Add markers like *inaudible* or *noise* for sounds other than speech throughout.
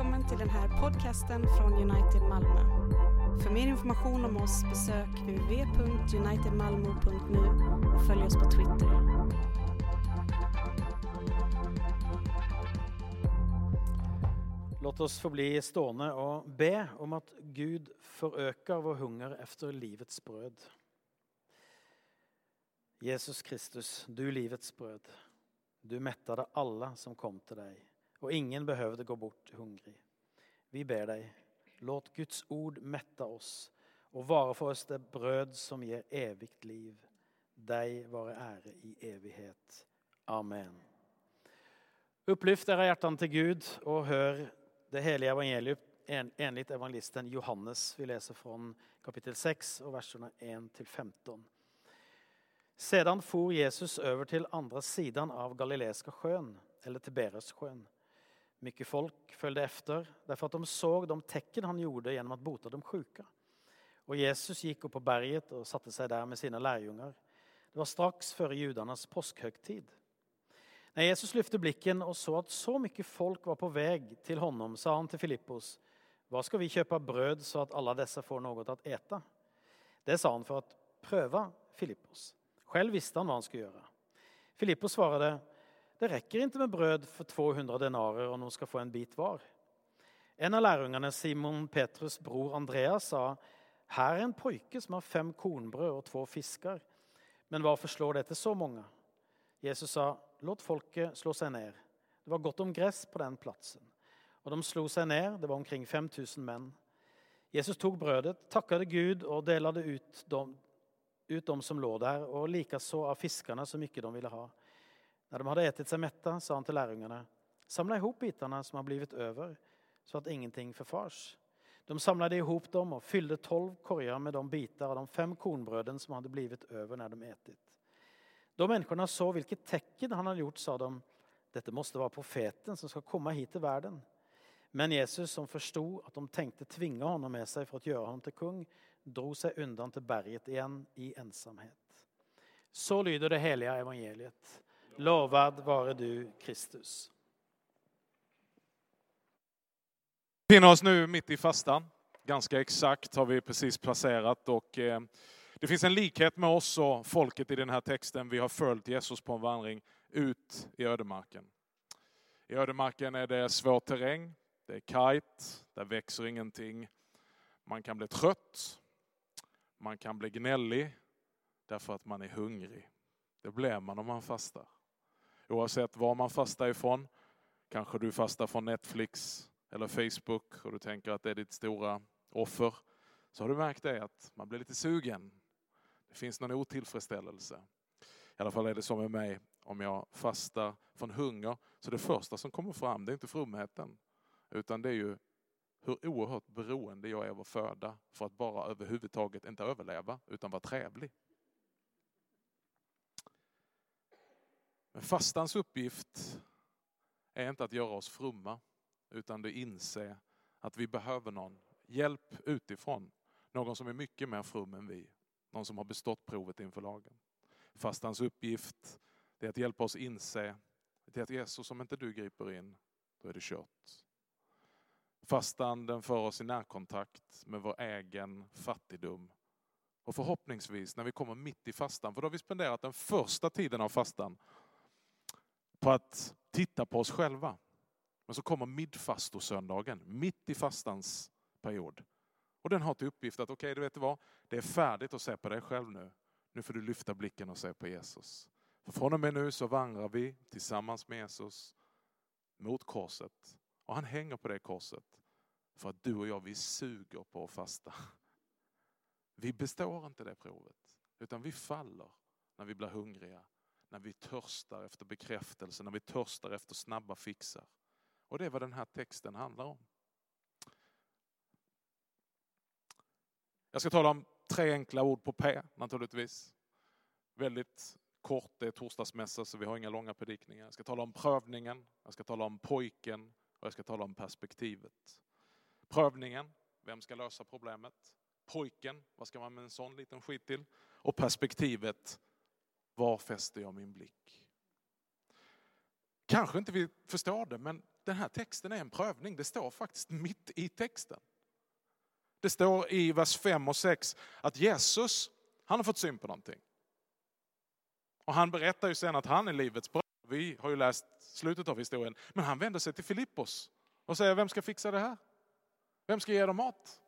välkommen till den här podcasten från United Malmö. För mer information om oss besök www.unitedmalmo.nu och följ oss på Twitter. Låt oss få bli stående och be om att Gud förökar vår hunger efter livets bröd. Jesus Kristus, du livets bröd. Du mättade alla som kom till dig och ingen behövde gå bort hungrig. Vi ber dig, låt Guds ord mätta oss och vara för oss det bröd som ger evigt liv. Dig vare ära i evighet. Amen. Upplyft era hjärtan till Gud och hör det heliga evangeliet enligt evangelisten Johannes. Vi läser från kapitel 6 och verserna 1 till 15. Sedan for Jesus över till andra sidan av Galileiska sjön, eller Tiberiassjön. Mycket folk följde efter därför att de såg de tecken han gjorde genom att bota de sjuka. Och Jesus gick upp på berget och satte sig där med sina lärjungar. Det var strax före judarnas påskhögtid. När Jesus lyfte blicken och såg att så mycket folk var på väg till honom sa han till Filippos, var ska vi köpa bröd så att alla dessa får något att äta? Det sa han för att pröva Filippos. Själv visste han vad han skulle göra. Filippos svarade, det räcker inte med bröd för 200 denarer om de ska få en bit var. En av lärjungarna, Simon Petrus bror Andreas, sa, här är en pojke som har fem kornbröd och två fiskar. Men varför slår det till så många? Jesus sa, låt folket slå sig ner. Det var gott om gräs på den platsen. Och de slog sig ner, det var omkring 5000 män. Jesus tog brödet, tackade Gud och delade ut dem, ut dem som låg där och likaså av fiskarna så mycket de ville ha. När de hade ätit sig mätta sa han till lärjungarna, samla ihop bitarna som har blivit över så att ingenting förfars. De samlade ihop dem och fyllde tolv korgar med de bitar av de fem kornbröden som hade blivit över när de ätit. Då människorna såg vilket tecken han hade gjort sa de, detta måste vara profeten som ska komma hit till världen. Men Jesus som förstod att de tänkte tvinga honom med sig för att göra honom till kung drog sig undan till berget igen i ensamhet. Så lyder det heliga evangeliet. Lovad vare du, Kristus. Vi befinner oss nu mitt i fastan. Ganska exakt har vi precis placerat och eh, det finns en likhet med oss och folket i den här texten. Vi har följt Jesus på en vandring ut i ödemarken. I ödemarken är det svår terräng, det är kajt, där växer ingenting. Man kan bli trött, man kan bli gnällig därför att man är hungrig. Det blir man om man fastar. Oavsett var man fastar ifrån. Kanske du fastar från Netflix eller Facebook och du tänker att det är ditt stora offer. Så har du märkt det att man blir lite sugen. Det finns någon otillfredsställelse. I alla fall är det så med mig. Om jag fastar från hunger så det första som kommer fram det är inte fromheten. Utan det är ju hur oerhört beroende jag är av att föda för att bara överhuvudtaget inte överleva utan vara trevlig. Men fastans uppgift är inte att göra oss fromma, utan att inse att vi behöver någon hjälp utifrån. Någon som är mycket mer from än vi. Någon som har bestått provet inför lagen. Fastans uppgift är att hjälpa oss inse att Jesus, om inte du griper in, då är det kört. Fastan den för oss i närkontakt med vår egen fattigdom. Och förhoppningsvis när vi kommer mitt i fastan, för då har vi spenderat den första tiden av fastan på att titta på oss själva. Men så kommer midfastosöndagen, mitt i fastans period. Och den har till uppgift att, okej, okay, du vet vad? Det är färdigt att se på dig själv nu. Nu får du lyfta blicken och se på Jesus. För från och med nu så vandrar vi tillsammans med Jesus mot korset. Och han hänger på det korset. För att du och jag, vi suger på att fasta. Vi består inte det provet. Utan vi faller när vi blir hungriga när vi törstar efter bekräftelse, när vi törstar efter snabba fixar. Och det är vad den här texten handlar om. Jag ska tala om tre enkla ord på P naturligtvis. Väldigt kort, det är torsdagsmässa så vi har inga långa predikningar. Jag ska tala om prövningen, jag ska tala om pojken och jag ska tala om perspektivet. Prövningen, vem ska lösa problemet? Pojken, vad ska man med en sån liten skit till? Och perspektivet, var fäster jag min blick? Kanske inte vi förstår det, men den här texten är en prövning. Det står faktiskt mitt i texten. Det står i vers 5 och 6 att Jesus, han har fått syn på någonting. Och han berättar ju sen att han är livets bröd. Vi har ju läst slutet av historien. Men han vänder sig till Filippos och säger, vem ska fixa det här? Vem ska ge dem mat?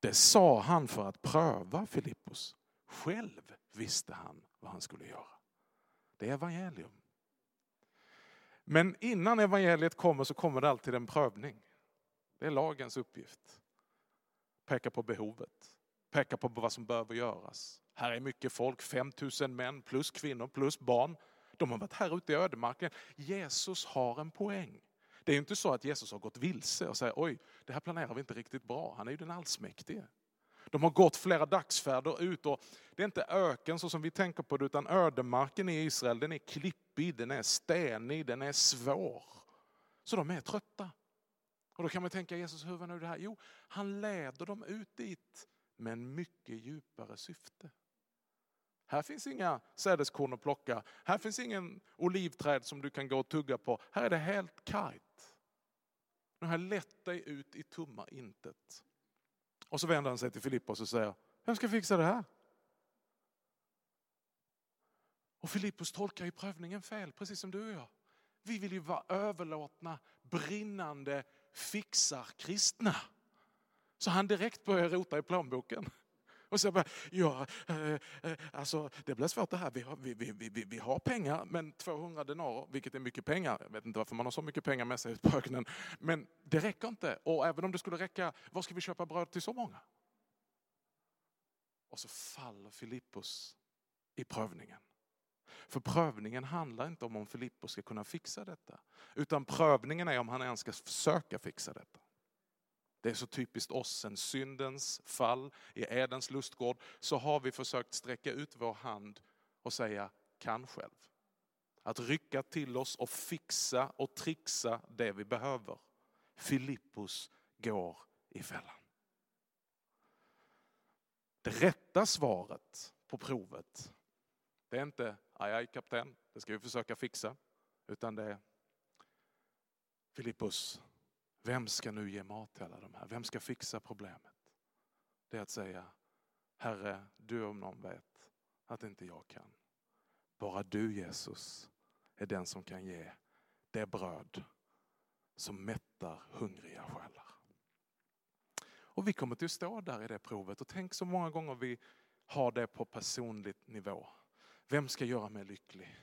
Det sa han för att pröva Filippos. Själv visste han vad han skulle göra. Det är evangelium. Men innan evangeliet kommer så kommer det alltid en prövning. Det är lagens uppgift. Peka på behovet, peka på vad som behöver göras. Här är mycket folk, 5000 män plus kvinnor plus barn. De har varit här ute i ödemarken. Jesus har en poäng. Det är inte så att Jesus har gått vilse och säger oj, det här planerar vi inte riktigt bra. Han är ju den allsmäktige. De har gått flera dagsfärder ut och det är inte öken så som vi tänker på det utan ödemarken i Israel den är klippig, den är stenig, den är svår. Så de är trötta. Och då kan man tänka Jesus, hur var nu det här? Jo, han leder dem ut dit med en mycket djupare syfte. Här finns inga sädeskorn att plocka. Här finns ingen olivträd som du kan gå och tugga på. Här är det helt kargt. Nu har jag lett dig ut i tomma intet. Och så vänder han sig till Filippos och säger, vem ska fixa det här? Och Filippos tolkar ju prövningen fel, precis som du och jag. Vi vill ju vara överlåtna, brinnande fixar-kristna. Så han direkt börjar rota i plånboken. Och så bara, ja, eh, eh, alltså det blir svårt det här. Vi har, vi, vi, vi, vi har pengar, men 200 denarer, vilket är mycket pengar. Jag vet inte varför man har så mycket pengar med sig ut på öknen. Men det räcker inte. Och även om det skulle räcka, var ska vi köpa bröd till så många? Och så faller Filippos i prövningen. För prövningen handlar inte om om Filippos ska kunna fixa detta. Utan prövningen är om han ens ska försöka fixa detta. Det är så typiskt oss, sen syndens fall i Edens lustgård, så har vi försökt sträcka ut vår hand och säga kan själv. Att rycka till oss och fixa och trixa det vi behöver. Filippos går i fällan. Det rätta svaret på provet, det är inte aj aj kapten, det ska vi försöka fixa. Utan det är Filippus, vem ska nu ge mat till alla de här? Vem ska fixa problemet? Det är att säga, Herre, du om någon vet att inte jag kan. Bara du Jesus är den som kan ge det bröd som mättar hungriga själar. Och vi kommer till att stå där i det provet och tänk så många gånger vi har det på personligt nivå. Vem ska göra mig lycklig?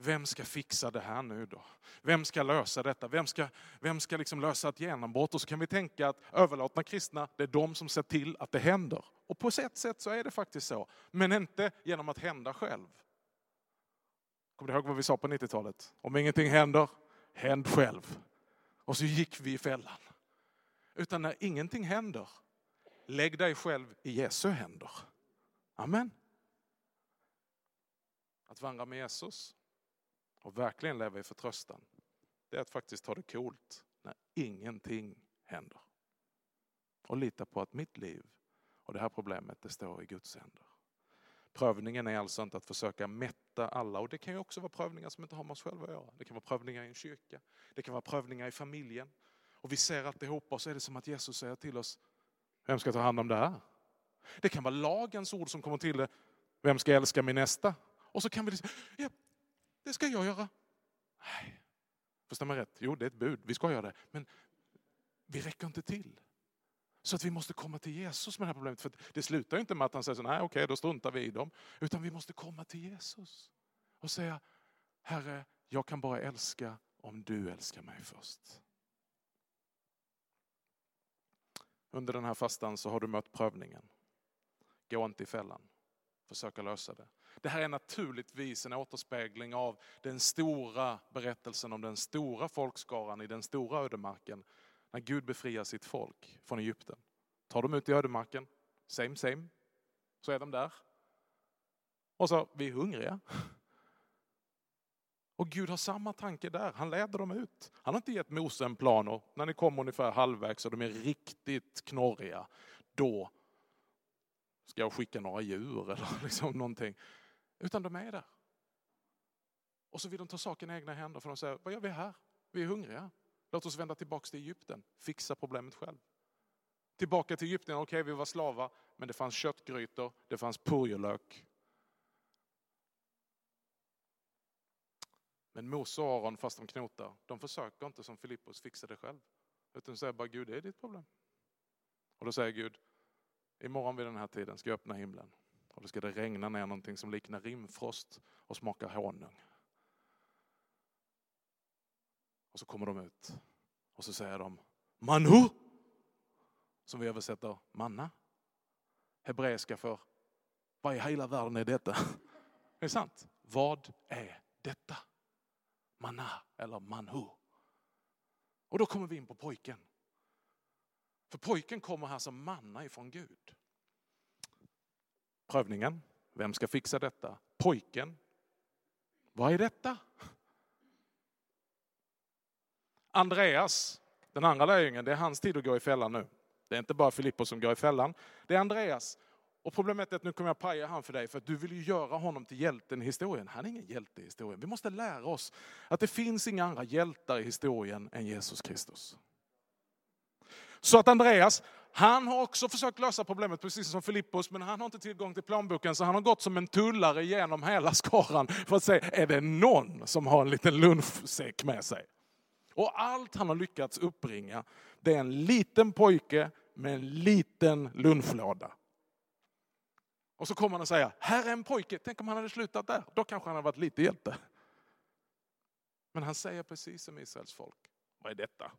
Vem ska fixa det här nu då? Vem ska lösa detta? Vem ska, vem ska liksom lösa ett genombrott? Och så kan vi tänka att överlåtna kristna, det är de som ser till att det händer. Och på ett sätt så är det faktiskt så. Men inte genom att hända själv. Kommer du ihåg vad vi sa på 90-talet? Om ingenting händer, händ själv. Och så gick vi i fällan. Utan när ingenting händer, lägg dig själv i Jesu händer. Amen. Att vandra med Jesus och verkligen leva i förtröstan, det är att faktiskt ta det coolt när ingenting händer. Och lita på att mitt liv och det här problemet, det står i Guds händer. Prövningen är alltså inte att försöka mätta alla och det kan ju också vara prövningar som inte har med oss själva att göra. Det kan vara prövningar i en kyrka, det kan vara prövningar i familjen. Och vi ser alltihopa och så är det som att Jesus säger till oss, vem ska ta hand om det här? Det kan vara lagens ord som kommer till det, vem ska älska min nästa? Och så kan vi säga, ja, det ska jag göra. Nej, förstår man rätt? Jo, det är ett bud, vi ska göra det. Men vi räcker inte till. Så att vi måste komma till Jesus med det här problemet. För det slutar inte med att han säger så nej okej då struntar vi i dem. Utan vi måste komma till Jesus och säga, Herre, jag kan bara älska om du älskar mig först. Under den här fastan så har du mött prövningen. Gå inte i fällan. försök att lösa det. Det här är naturligtvis en återspegling av den stora berättelsen om den stora folkskaran i den stora ödemarken. När Gud befriar sitt folk från Egypten. Tar dem ut i ödemarken, same same, så är de där. Och så, vi är hungriga. Och Gud har samma tanke där, han leder dem ut. Han har inte gett Mose en plan och när ni kommer ungefär halvvägs och de är riktigt knorriga, då ska jag skicka några djur eller *laughs* liksom någonting. Utan de är där. Och så vill de ta saken i egna händer för de säger, vad gör vi här? Vi är hungriga. Låt oss vända tillbaka till Egypten, fixa problemet själv. Tillbaka till Egypten, okej okay, vi var slavar, men det fanns köttgrytor, det fanns purjolök. Men Mose och Aron, fast de knotar, de försöker inte som Filippos fixa det själv. Utan säger bara Gud, det är ditt problem. Och då säger Gud, imorgon vid den här tiden ska jag öppna himlen. Och då ska det regna ner någonting som liknar rimfrost och smakar honung. Och så kommer de ut och så säger de Manu! Som vi översätter manna. Hebreiska för vad i hela världen är detta? Det är sant. Vad är detta? Manna eller manhu. Och då kommer vi in på pojken. För pojken kommer här som manna ifrån Gud. Prövningen, vem ska fixa detta? Pojken. Vad är detta? Andreas, den andra lärjungen, det är hans tid att gå i fällan nu. Det är inte bara Filippos som går i fällan, det är Andreas. Och problemet är att nu kommer jag paja han för dig, för att du vill ju göra honom till hjälten i historien. Han är ingen hjälte i historien. Vi måste lära oss att det finns inga andra hjältar i historien än Jesus Kristus. Så att Andreas, han har också försökt lösa problemet precis som Filippos, men han har inte tillgång till plånboken så han har gått som en tullare genom hela skaran för att se, är det någon som har en liten lunchsäck med sig? Och allt han har lyckats uppbringa, det är en liten pojke med en liten lunchlåda. Och så kommer han och säger, här är en pojke, tänk om han hade slutat där, då kanske han hade varit lite hjälte. Men han säger precis som Israels folk, vad är detta?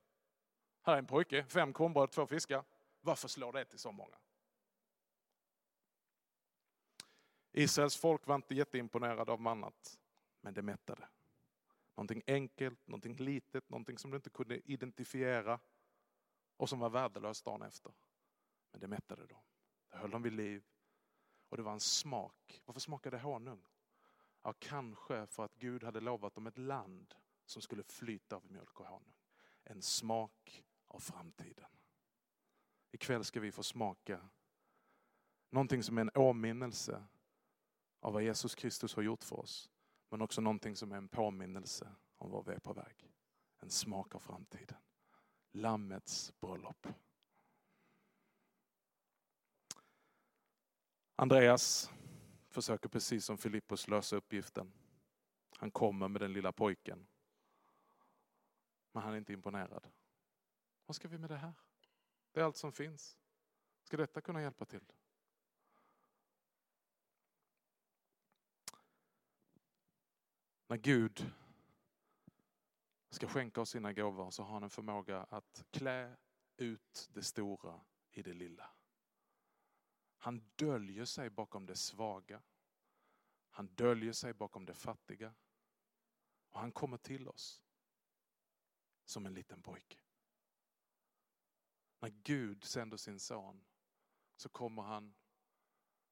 Här är en pojke, fem kornbröd, två fiskar. Varför slår det till så många? Israels folk var inte jätteimponerade av mannat, men det mättade. Någonting enkelt, någonting litet, någonting som du inte kunde identifiera och som var värdelöst dagen efter. Men det mättade dem. Det höll dem vid liv. Och det var en smak. Varför smakade det honung? Ja, kanske för att Gud hade lovat dem ett land som skulle flyta av mjölk och honung. En smak av framtiden. Ikväll ska vi få smaka någonting som är en åminnelse av vad Jesus Kristus har gjort för oss. Men också någonting som är en påminnelse om var vi är på väg. En smak av framtiden. Lammets bröllop. Andreas försöker precis som Filippos lösa uppgiften. Han kommer med den lilla pojken. Men han är inte imponerad. Vad ska vi med det här? Det är allt som finns. Ska detta kunna hjälpa till? När Gud ska skänka oss sina gåvor så har han en förmåga att klä ut det stora i det lilla. Han döljer sig bakom det svaga. Han döljer sig bakom det fattiga. Och han kommer till oss som en liten pojke. När Gud sänder sin son så kommer han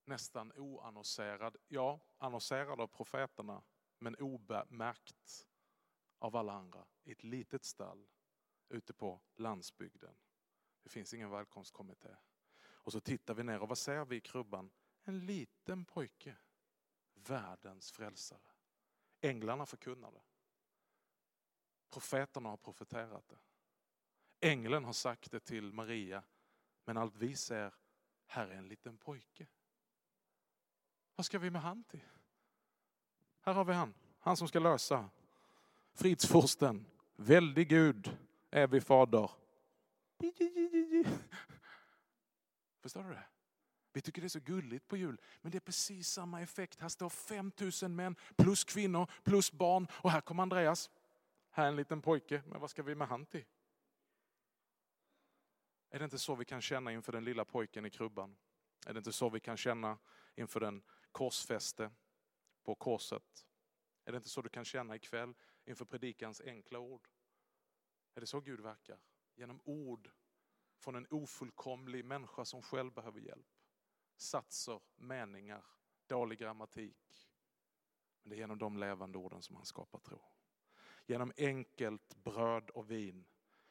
nästan oannonserad, ja annonserad av profeterna men obemärkt av alla andra i ett litet stall ute på landsbygden. Det finns ingen välkomstkommitté. Och så tittar vi ner och vad ser vi i krubban? En liten pojke. Världens frälsare. Änglarna förkunnar det. Profeterna har profeterat det. Ängeln har sagt det till Maria. Men allt vi ser, här är en liten pojke. Vad ska vi med han till? Här har vi han, han som ska lösa. Fridsfursten, väldig Gud, är vi fader. Förstår du det? Vi tycker det är så gulligt på jul, men det är precis samma effekt. Här står 5000 män plus kvinnor plus barn och här kommer Andreas. Här är en liten pojke, men vad ska vi med han till? Är det inte så vi kan känna inför den lilla pojken i krubban? Är det inte så vi kan känna inför den korsfäste på korset? Är det inte så du kan känna ikväll inför predikans enkla ord? Är det så Gud verkar? Genom ord från en ofullkomlig människa som själv behöver hjälp. Satser, meningar, dålig grammatik. Men det är genom de levande orden som han skapar tro. Genom enkelt bröd och vin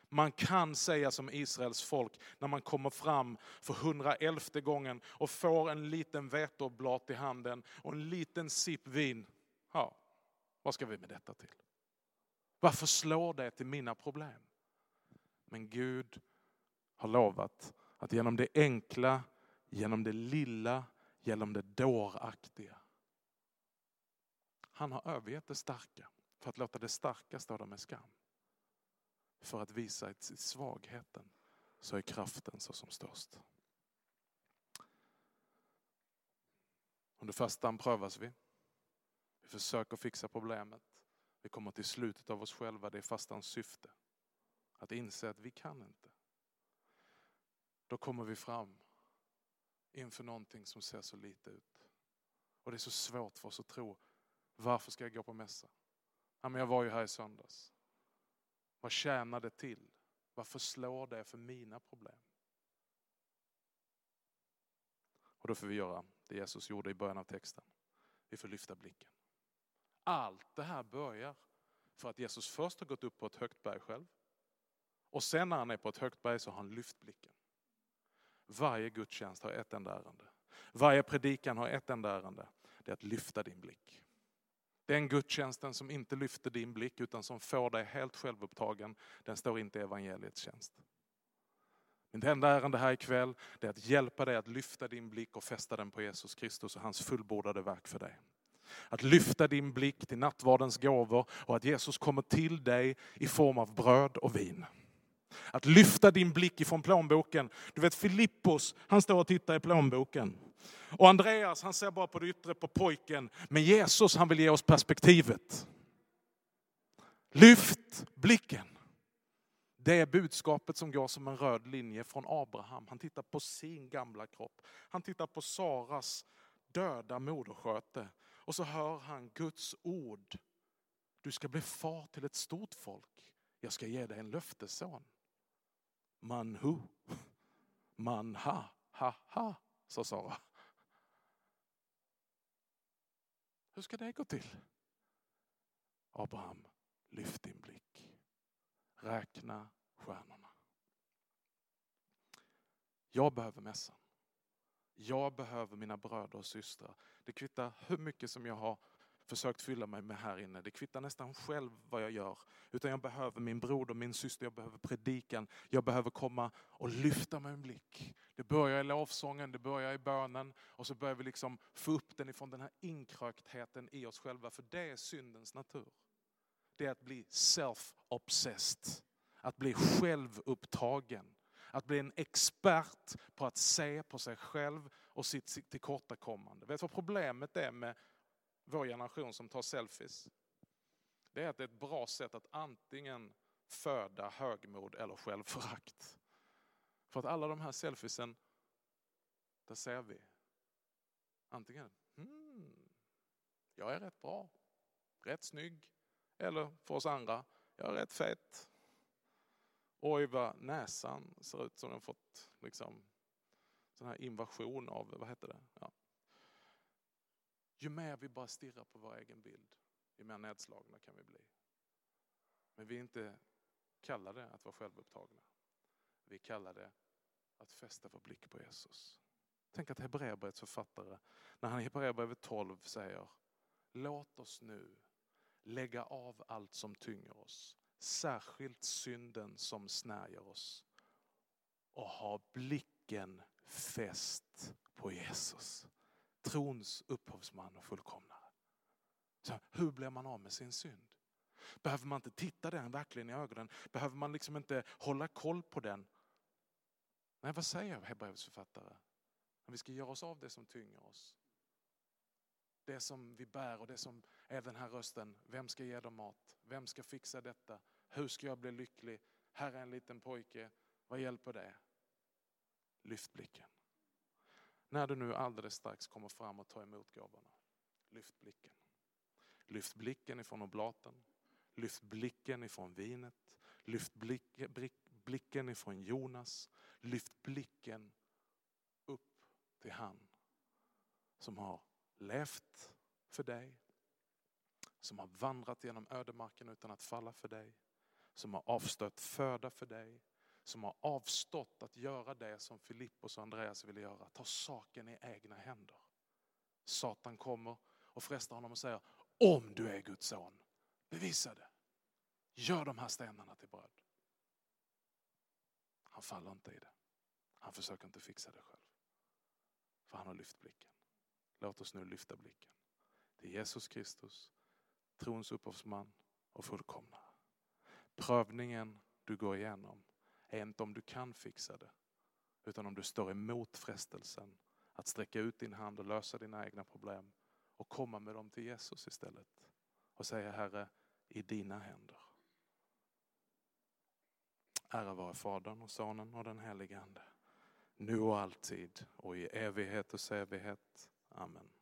man kan säga som Israels folk när man kommer fram för 111 gången och får en liten veteoblat i handen och en liten sipp vin. Ja, Vad ska vi med detta till? Varför slår det till mina problem? Men Gud har lovat att genom det enkla, genom det lilla, genom det dåraktiga. Han har övergett det starka för att låta det starka stå där med skam. För att visa att i svagheten så är kraften så som störst. Under fastan prövas vi. Vi försöker fixa problemet. Vi kommer till slutet av oss själva. Det är fastans syfte. Att inse att vi kan inte. Då kommer vi fram inför någonting som ser så lite ut. Och det är så svårt för oss att tro. Varför ska jag gå på mässa? Ja, men jag var ju här i söndags. Vad tjänar det till? Varför slår det för mina problem? Och då får vi göra det Jesus gjorde i början av texten. Vi får lyfta blicken. Allt det här börjar för att Jesus först har gått upp på ett högt berg själv. Och sen när han är på ett högt berg så har han lyft blicken. Varje gudstjänst har ett enda ärende. Varje predikan har ett enda ärende. Det är att lyfta din blick. Den gudstjänsten som inte lyfter din blick utan som får dig helt självupptagen, den står inte i evangeliets tjänst. Mitt enda ärende här ikväll är att hjälpa dig att lyfta din blick och fästa den på Jesus Kristus och hans fullbordade verk för dig. Att lyfta din blick till nattvardens gåvor och att Jesus kommer till dig i form av bröd och vin. Att lyfta din blick ifrån plånboken. Du vet Filippos, han står och tittar i plånboken. Och Andreas, han ser bara på det yttre på pojken. Men Jesus, han vill ge oss perspektivet. Lyft blicken. Det är budskapet som går som en röd linje från Abraham. Han tittar på sin gamla kropp. Han tittar på Saras döda modersköte. Och så hör han Guds ord. Du ska bli far till ett stort folk. Jag ska ge dig en löftesson. Manhu. Manha. Ha ha, sa Sara. Hur ska det gå till? Abraham, lyft din blick. Räkna stjärnorna. Jag behöver mässan. Jag behöver mina bröder och systrar. Det kvittar hur mycket som jag har försökt fylla mig med här inne. Det kvittar nästan själv vad jag gör. Utan jag behöver min bror och min syster, jag behöver predikan. Jag behöver komma och lyfta min en blick. Det börjar i lovsången, det börjar i bönen och så börjar vi liksom få upp den ifrån den här inkröktheten i oss själva. För det är syndens natur. Det är att bli self-obsessed. Att bli självupptagen. Att bli en expert på att se på sig själv och sitt tillkortakommande. Vet du vad problemet är med vår generation som tar selfies? Det är att det är ett bra sätt att antingen föda högmod eller självförakt. För att alla de här selfiesen, där ser vi antingen, hmm, jag är rätt bra, rätt snygg, eller för oss andra, jag är rätt fet. Oj vad näsan ser ut som den fått liksom, sån här invasion av, vad heter det? Ja. Ju mer vi bara stirrar på vår egen bild, ju mer nedslagna kan vi bli. Men vi är inte kallade att vara självupptagna. Vi kallar det att fästa vår blick på Jesus. Tänk att Hebreerbrevets författare, när han i Hebreerbrevet 12 säger Låt oss nu lägga av allt som tynger oss, särskilt synden som snärjer oss och ha blicken fäst på Jesus. Trons upphovsman och fullkomnare. Så hur blir man av med sin synd? Behöver man inte titta den verkligen i ögonen? Behöver man liksom inte hålla koll på den? Nej, vad säger Hebreerbrevets författare? Vi ska göra oss av det som tynger oss. Det som vi bär och det som är den här rösten. Vem ska ge dem mat? Vem ska fixa detta? Hur ska jag bli lycklig? Här är en liten pojke. Vad hjälper det? Lyft blicken. När du nu alldeles strax kommer fram och tar emot gåvorna. Lyft blicken. Lyft blicken ifrån oblaten. Lyft blicken ifrån vinet. Lyft blick, blicken ifrån Jonas. Lyft blicken upp till han som har levt för dig. Som har vandrat genom ödemarken utan att falla för dig. Som har avstött föda för dig. Som har avstått att göra det som Filippos och Andreas ville göra. Ta saken i egna händer. Satan kommer och frestar honom och säger Om du är Guds son, bevisa det. Gör de här stenarna till bröd. Han faller inte i det. Han försöker inte fixa det själv. För han har lyft blicken. Låt oss nu lyfta blicken till Jesus Kristus, trons upphovsman och fullkomnare. Prövningen du går igenom är inte om du kan fixa det, utan om du står emot frestelsen att sträcka ut din hand och lösa dina egna problem och komma med dem till Jesus istället. Och säga Herre, i dina händer. Ära vare Fadern och Sonen och den helige Ande. Nu och alltid och i evighet och evighet. Amen.